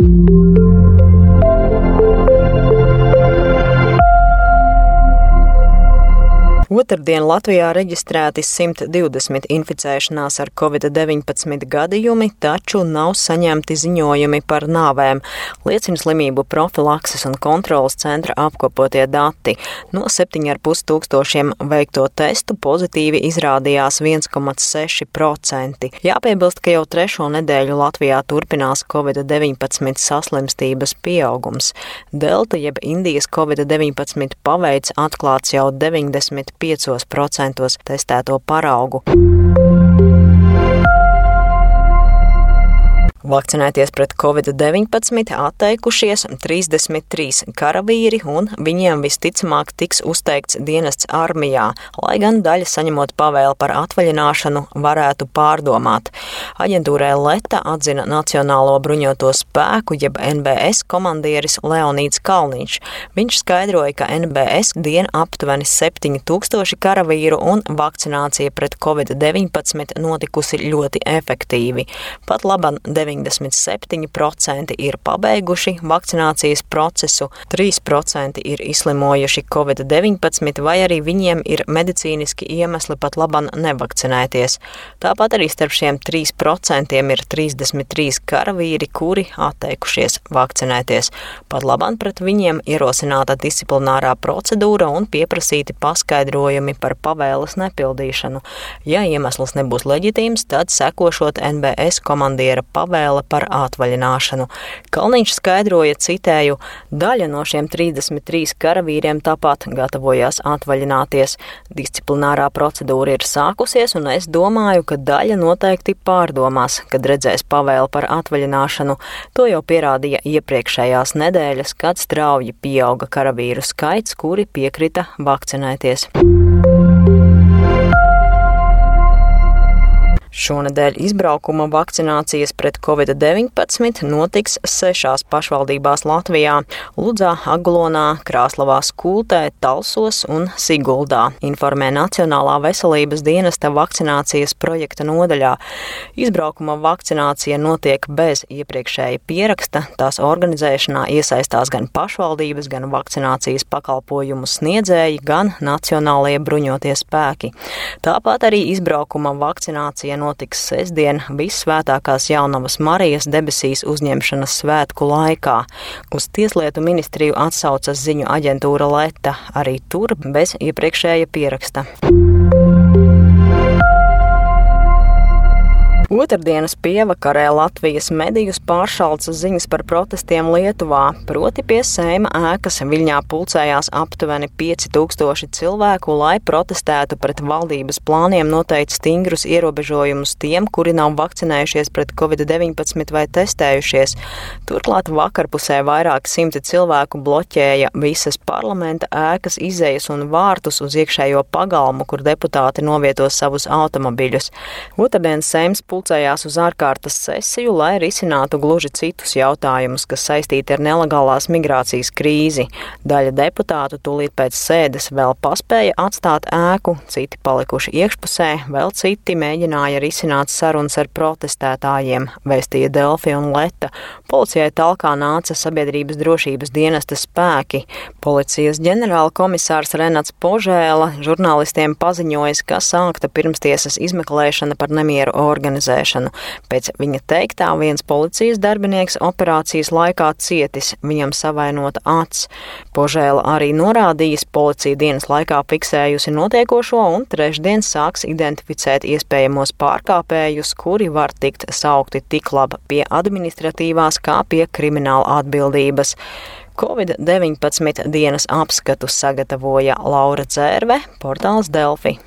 thank you Otradien Latvijā reģistrēti 120 inficēšanās ar covid-19 gadījumi, taču nav saņemti ziņojumi par nāvēm, liecina slimību profilakses un kontrolas centra apkopotie dati. No 7,5 tūkstošiem veikto testu pozitīvi izrādījās 1,6%. Jāpiebilst, ka jau trešo nedēļu Latvijā turpinās covid-19 saslimstības pieaugums. Delta jeb Indijas covid-19 paveids atklāts jau 90 5% testēto paraugu. Vakcinēties pret covid-19 atteikušies 33 karavīri, un viņiem visticamāk tiks uzteikts dienests armijā, lai gan daļa saņemot pavēli par atvaļināšanu varētu pārdomāt. Aģentūrē Leta atzina Nacionālo bruņoto spēku, jeb NBS komandieris Leonīds Kalniņš. Viņš skaidroja, ka NBS diena aptuveni 7000 karavīru un vakcinācija pret covid-19 notikusi ļoti efektīvi. Pat laban 9 97% ir pabeiguši vakcinācijas procesu, 3% ir izslimojuši covid-19, vai arī viņiem ir medicīniski iemesli pat labam nevakcinēties. Tāpat arī starp šiem 3% ir 33 karavīri, kuri atteikušies vakcinēties. Pat labam pret viņiem ierosināta disciplinārā procedūra un pieprasīti paskaidrojumi par pavēles nepildīšanu. Ja iemesls nebūs leģitīms, tad sekošot NBS komandiera pavēle par atvaļināšanu. Kalniņš skaidroja, citēju, daļa no šiem 33 karavīriem tāpat gatavojās atvaļināties. Disciplinārā procedūra ir sākusies, un es domāju, ka daļa noteikti pārdomās, kad redzēs pavēli par atvaļināšanu. To jau pierādīja iepriekšējās nedēļas, kad strauji pieauga karavīru skaits, kuri piekrita vakcinēties. Šonadēļ izbraukuma vakcinācijas pret covid-19 notiks sešās pašvaldībās Latvijā - Ludzā, Agulonā, Krāslavā, Skultē, Talsos un Siguldā, informē Nacionālā veselības dienesta vakcinācijas projekta nodaļā. Izbraukuma vakcinācija notiek bez iepriekšēja pieraksta, tās organizēšanā iesaistās gan pašvaldības, gan vakcinācijas pakalpojumu sniedzēji, gan Nacionālie bruņotie spēki. Tāpat arī izbraukuma vakcinācija notiek notiks sestdien Visvētākās jaunavas Marijas debesīs uzņemšanas svētku laikā. Uz Tieslietu ministriju atsaucas ziņu aģentūra Leta, arī tur bez iepriekšēja pieraksta. Otradienas pievakarē Latvijas medijus pāršalca ziņas par protestiem Lietuvā, proti pie Sēma ēkas Viļņā pulcējās aptuveni 5000 cilvēku, lai protestētu pret valdības plāniem noteikt stingrus ierobežojumus tiem, kuri nav vakcinējušies pret covid-19 vai testējušies. Turklāt vakarpusē vairāk simti cilvēku bloķēja visas parlamenta ēkas izējas un vārtus uz iekšējo pagalmu, kur deputāti novieto savus automobiļus. Otradien Sēms pulcējās uz ārkārtas sesiju, lai risinātu gluži citus jautājumus, kas saistīti ar nelegālās migrācijas krīzi. Daļa deputātu tūlīt pēc sēdes vēl paspēja atstāt ēku, citi palikuši iekšpusē, vēl citi mēģināja risināt sarunas ar protestētājiem, vēstīja Delfi un Leta. Policijai talkā nāca sabiedrības drošības dienesta spēki. Policijas ģenerāla komisārs Renats Požēla žurnālistiem paziņoja, ka sākta pirmstiesas izmeklēšana par nemieru organizāciju organizēšanu. Pēc viņa teiktā viens policijas darbinieks operācijas laikā cietis, viņam savainota acs. Požēla arī norādījis, policija dienas laikā fiksējusi notiekošo un trešdien sāks identificēt iespējamos pārkāpējus, kuri var tikt saukti tik labi pie administratīvās kā pie krimināla atbildības. Covid-19 dienas apskatu sagatavoja Laura Dzērve, portāls Delfi.